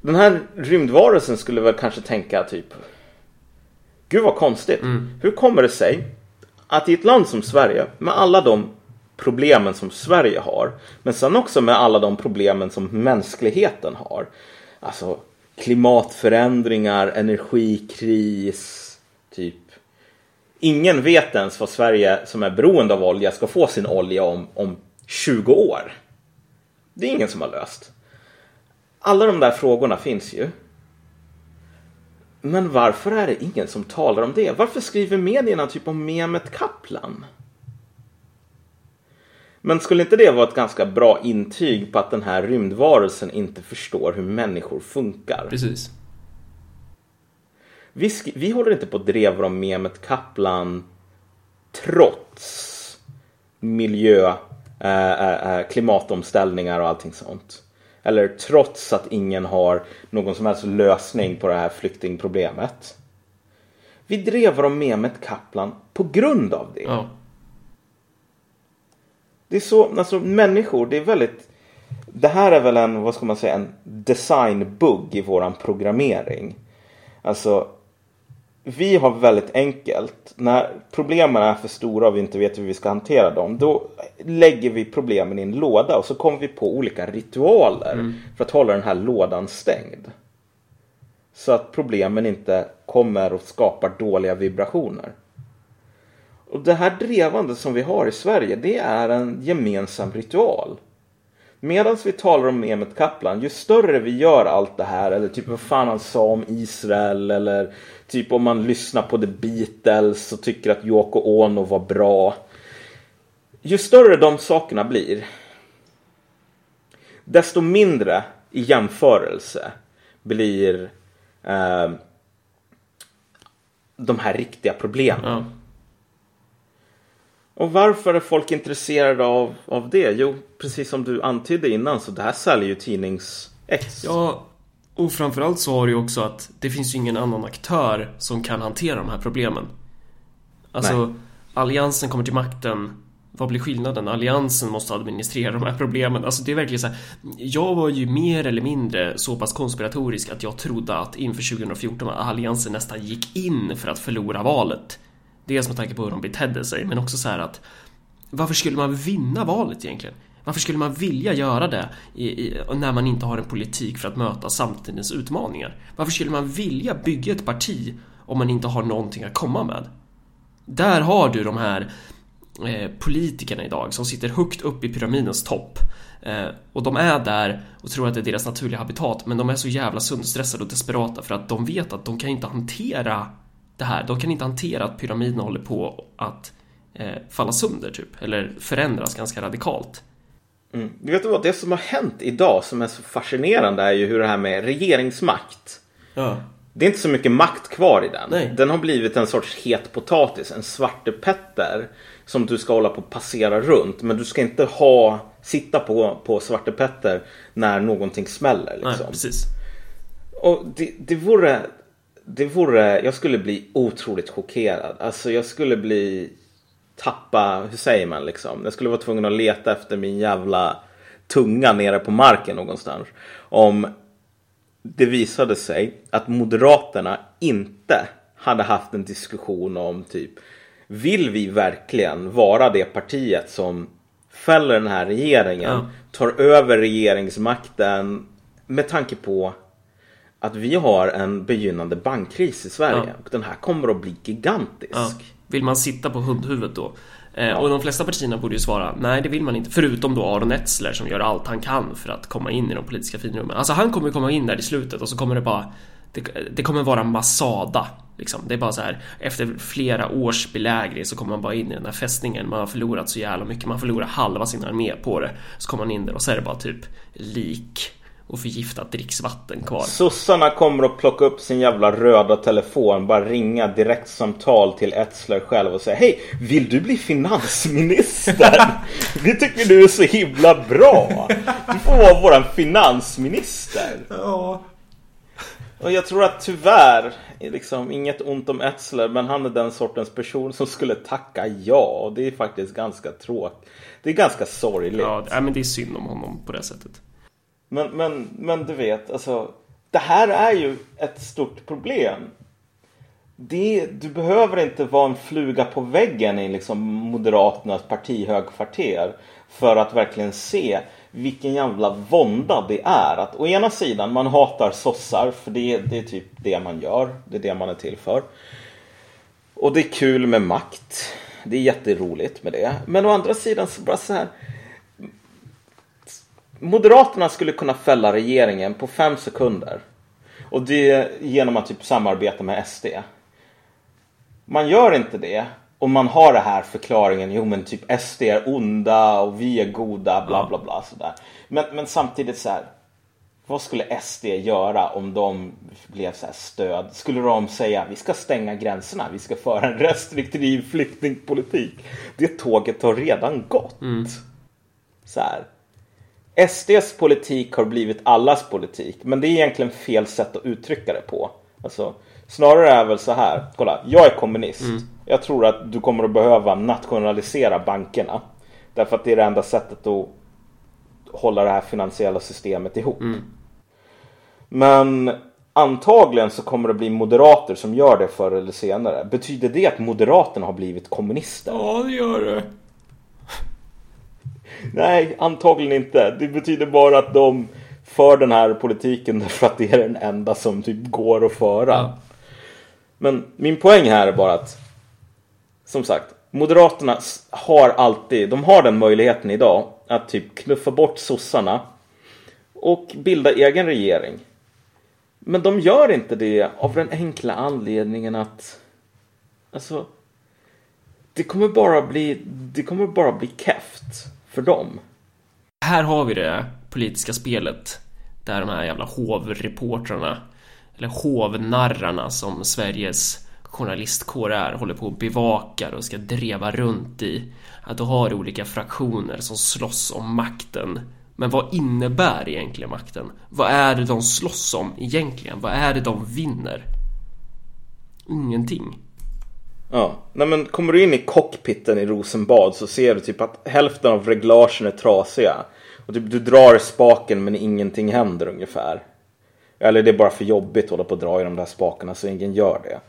S2: Den här rymdvarelsen skulle väl kanske tänka typ Gud vad konstigt. Hur kommer det sig att i ett land som Sverige med alla de problemen som Sverige har men sen också med alla de problemen som mänskligheten har. Alltså klimatförändringar, energikris, typ. Ingen vet ens vad Sverige som är beroende av olja ska få sin olja om, om 20 år. Det är ingen som har löst. Alla de där frågorna finns ju. Men varför är det ingen som talar om det? Varför skriver medierna typ om Mehmet Kaplan? Men skulle inte det vara ett ganska bra intyg på att den här rymdvarelsen inte förstår hur människor funkar?
S1: Precis.
S2: Vi, vi håller inte på att dreva om Mehmet Kaplan trots miljö, äh, äh, klimatomställningar och allting sånt. Eller trots att ingen har någon som helst lösning på det här flyktingproblemet. Vi drevar om Mehmet Kaplan på grund av det.
S1: Ja.
S2: Det är så, alltså människor, det är väldigt Det här är väl en, vad ska man säga, en designbugg i våran programmering. Alltså Vi har väldigt enkelt, när problemen är för stora och vi inte vet hur vi ska hantera dem, då lägger vi problemen i en låda och så kommer vi på olika ritualer för att hålla den här lådan stängd. Så att problemen inte kommer och skapar dåliga vibrationer. Och det här drevande som vi har i Sverige, det är en gemensam ritual. Medan vi talar om Mehmet Kaplan, ju större vi gör allt det här, eller typ vad fan han sa om Israel, eller typ om man lyssnar på The Beatles och tycker att Yoko Ono var bra. Ju större de sakerna blir, desto mindre i jämförelse blir eh, de här riktiga problemen.
S1: Mm.
S2: Och varför är folk intresserade av, av det? Jo, precis som du antydde innan så det här säljer ju tidnings-X.
S1: Ja, och framförallt så har du ju också att det finns ju ingen annan aktör som kan hantera de här problemen. Alltså,
S2: Nej.
S1: Alliansen kommer till makten. Vad blir skillnaden? Alliansen måste administrera de här problemen. Alltså det är verkligen så här. Jag var ju mer eller mindre så pass konspiratorisk att jag trodde att inför 2014 att Alliansen nästan gick in för att förlora valet. Dels med tanke på hur de betedde sig, men också så här att varför skulle man vinna valet egentligen? Varför skulle man vilja göra det i, i, när man inte har en politik för att möta samtidens utmaningar? Varför skulle man vilja bygga ett parti om man inte har någonting att komma med? Där har du de här eh, politikerna idag som sitter högt upp i pyramidens topp. Eh, och de är där och tror att det är deras naturliga habitat, men de är så jävla sönderstressade och desperata för att de vet att de kan inte hantera det här. De kan inte hantera att pyramiden håller på att eh, falla sönder, typ. Eller förändras ganska radikalt.
S2: Mm. Du vet vad, det som har hänt idag som är så fascinerande är ju hur det här med regeringsmakt.
S1: Ja.
S2: Det är inte så mycket makt kvar i den.
S1: Nej.
S2: Den har blivit en sorts het potatis, en svartepetter som du ska hålla på att passera runt. Men du ska inte ha, sitta på, på svartepetter när någonting smäller.
S1: Nej,
S2: Liksom.
S1: precis.
S2: Och det, det vore... Det vore... Jag skulle bli otroligt chockerad. Alltså jag skulle bli... Tappa... Hur säger man liksom? Jag skulle vara tvungen att leta efter min jävla tunga nere på marken någonstans. Om det visade sig att Moderaterna inte hade haft en diskussion om typ Vill vi verkligen vara det partiet som fäller den här regeringen,
S1: Ja.
S2: tar över regeringsmakten med tanke på att vi har en begynnande bankkris i Sverige.
S1: Ja.
S2: Och den här kommer att bli gigantisk.
S1: Ja. Vill man sitta på hundhuvudet då? Eh, Och de flesta partierna borde ju svara nej, det vill man inte. Förutom då Aron Etzler som gör allt han kan för att komma in i de politiska finrummen. Alltså han kommer komma in där i slutet och så kommer det bara det, det kommer vara Masada Liksom. Det är bara så här, efter flera års belägring så kommer man bara in i den här fästningen. Man har förlorat så jävla mycket, man förlorar halva sin armé på det. Så kommer man in där och så är det bara typ lik och förgiftat dricksvatten kvar.
S2: Sossarna kommer att plocka upp sin jävla röda telefon, bara ringa direktsamtal till Etzler själv och säga Hej, vill du bli finansminister? Vi tycker du är så himla bra. Du får vara våran finansminister.
S1: Ja.
S2: Och jag tror att tyvärr, liksom inget ont om Etzler, men han är den sortens person som skulle tacka ja. Och det är faktiskt ganska tråkigt. Det är ganska sorgligt.
S1: Ja, men det är synd om honom på det sättet.
S2: Men, men, men du vet, alltså. Det här är ju ett stort problem. Det, du behöver inte vara en fluga på väggen i liksom Moderaternas partihögkvarter för att verkligen se vilken jävla vånda det är. Att å ena sidan man hatar sossar för det, det är typ det man gör. Det är det man är till för. Och det är kul med makt. Det är jätteroligt med det. Men å andra sidan så bara så här. Moderaterna skulle kunna fälla regeringen på fem sekunder. Och det genom att typ samarbeta med SD. Man gör inte det. Och man har det här förklaringen, jo men typ SD är onda och vi är goda, bla bla bla sådär. Men, men samtidigt så här. Vad skulle SD göra om de blev så här stöd? Skulle de säga vi ska stänga gränserna, vi ska föra en restriktiv flyktingpolitik? Det tåget har redan gått. Så här. SDs politik har blivit allas politik, men det är egentligen fel sätt att uttrycka det på. Alltså, snarare är väl så här, kolla, jag är kommunist. Jag tror att du kommer att behöva nationalisera bankerna. Därför att det är det enda sättet att hålla det här finansiella systemet ihop. Men antagligen så kommer det bli moderater som gör det förr eller senare. Betyder det att moderaterna har blivit kommunister?
S1: Ja, det gör det.
S2: Nej, antagligen inte. Det betyder bara att de för den här politiken därför att det är den enda som typ går att föra.
S1: Ja.
S2: Men min poäng här är bara att som sagt, Moderaterna har alltid, de har den möjligheten idag att typ knuffa bort sossarna och bilda egen regering. Men de gör inte det av den enkla anledningen att alltså det kommer bara bli det kommer bara bli keft för dem.
S1: Här har vi det politiska spelet där de här jävla hovreportrarna eller hovnarrarna som Sveriges journalistkår är håller på och bevakar och ska dreva runt i. Att du har olika fraktioner som slåss om makten. Men vad innebär egentligen makten? Vad är det de slåss om egentligen? Vad är det de vinner? Ingenting.
S2: Ja, nej men kommer du in i cockpiten i Rosenbad så ser du typ att hälften av reglagen är trasiga. Och typ du drar i spaken men ingenting händer ungefär. Eller det är bara för jobbigt att hålla på och dra i de där spakarna så ingen gör det.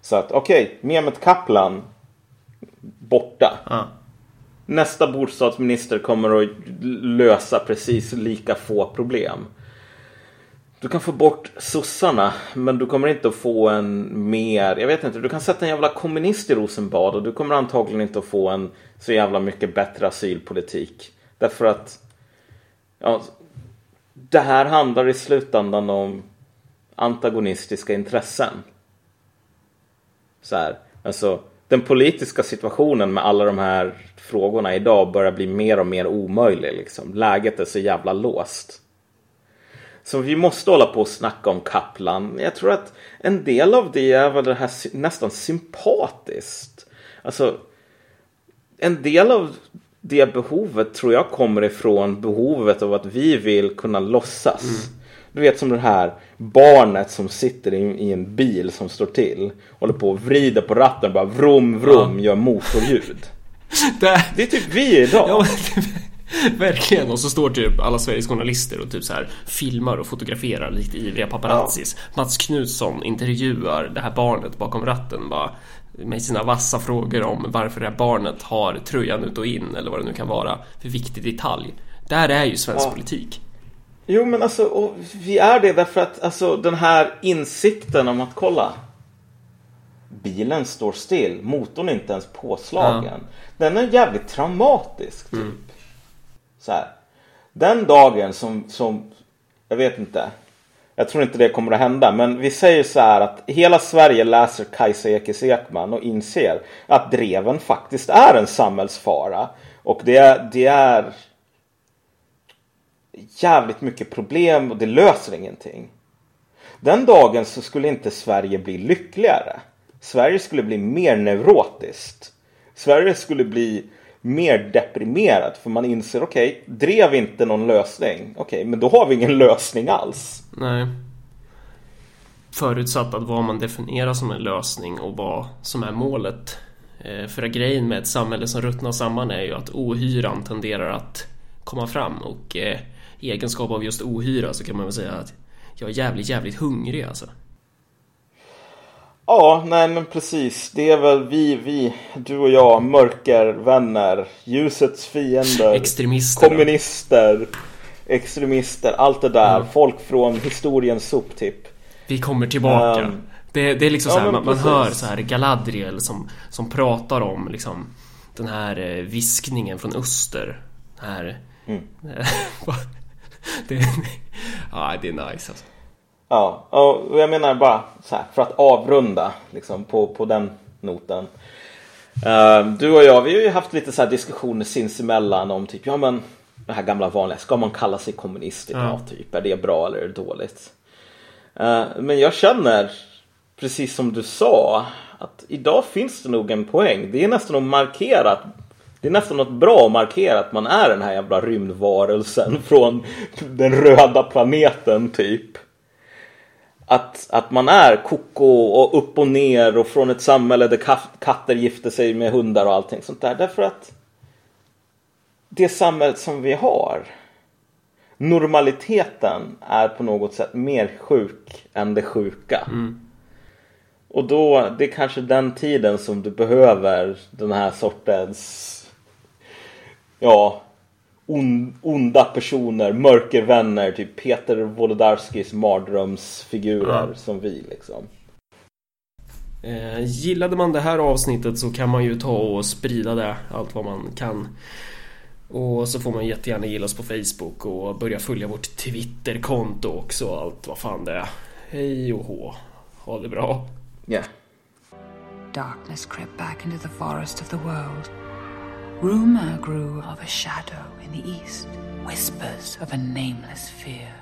S2: Så att okej, okay, Mehmet Kaplan borta.
S1: Ja.
S2: Nästa bostadsminister kommer att lösa precis lika få problem. Du kan få bort sossarna, men du kommer inte att få en mer, jag vet inte, du kan sätta en jävla kommunist i Rosenbad och du kommer antagligen inte att få en så jävla mycket bättre asylpolitik. Därför att, ja, det här handlar i slutändan om antagonistiska intressen. Så här, alltså den politiska situationen med alla de här frågorna idag börjar bli mer och mer omöjlig. Liksom. Läget är så jävla låst. Så vi måste hålla på och snacka om Kaplan. Jag tror att en del av det är väl det här nästan sympatiskt. Alltså, en del av det behovet tror jag kommer ifrån behovet av att vi vill kunna låtsas. Du vet som det här barnet som sitter i, i en bil som står till. Håller på och vrider på ratten bara vrom vrom gör motorljud.
S1: Där.
S2: Det är typ vi idag.
S1: Ja, men, verkligen. Och så står typ alla Sveriges journalister och typ så här filmar och fotograferar lite ivriga paparazzis. Mats Knutsson intervjuar det här barnet bakom ratten bara med sina vassa frågor om varför det här barnet har tröjan ut och in eller vad det nu kan vara för viktig detalj. Där är ju svensk
S2: Ja.
S1: politik.
S2: Jo men alltså, och vi är det därför att alltså den här insikten om att kolla. Bilen står still, motorn är inte ens påslagen. Den är jävligt traumatisk typ. Så här. Den dagen som, som, jag vet inte. Jag tror inte det kommer att hända. Men vi säger så här att hela Sverige läser Kajsa Ekis Ekman och inser att dreven faktiskt är en samhällsfara. Och det, det är jävligt mycket problem och det löser ingenting. Den dagen så skulle inte Sverige bli lyckligare. Sverige skulle bli mer neurotiskt. Sverige skulle bli mer deprimerad, för man inser okej, okay, drev inte någon lösning. Okej, okay, men då har vi ingen lösning alls.
S1: Nej. Förutsatt att vad man definierar som en lösning och vad som är målet. Eh, för grejen med ett samhälle som ruttnar samman är ju att ohyran tenderar att komma fram och eh, i egenskap av just ohyra så kan man väl säga att jag är jävligt, jävligt hungrig alltså.
S2: Ja, nej men precis. Det är väl vi, vi, du och jag, mörkervänner, ljusets fiender,
S1: extremister,
S2: kommunister, extremister, allt det där. Mm. Folk från historiens soptipp.
S1: Vi kommer tillbaka. Um, det, det, är liksom ja, så här, man, man, hör så här Galadriel som, som pratar om liksom den här eh, viskningen från öster. Den här... Mm. det, ja, det är nice alltså.
S2: Ja, och jag menar bara så här, för att avrunda liksom, på, på den noten. Uh, du och jag, vi har ju haft lite så här diskussioner sinsemellan om typ, ja men det här gamla vanliga, ska man kalla sig kommunist idag? Ja. Typ, är det bra eller är det dåligt? Uh, men jag känner, precis som du sa, att idag finns det nog en poäng. Det är nästan att markera det är nästan något bra att markera att man är den här jävla rymdvarelsen från den röda planeten typ att, att man är koko och upp och ner och från ett samhälle där katter gifter sig med hundar och allting sånt där. Därför att det samhället som vi har normaliteten är på något sätt mer sjuk än det sjuka. Mm. Och då, det är kanske den tiden som du behöver den här sortens ja, on, onda personer, mörkervänner, typ Peter Wolodarskis mardrömsfigurer mm. som vi liksom.
S1: Eh, gillade man det här avsnittet så kan man ju ta och sprida det allt vad man kan. Och så får man jättegärna gilla oss på Facebook och börja följa vårt Twitterkonto också och allt vad fan det är. Hej och hå. Ha det bra.
S2: Yeah.
S3: Darkness crept back into the forest of the world. Rumour grew of a shadow in the east, whispers of a nameless fear.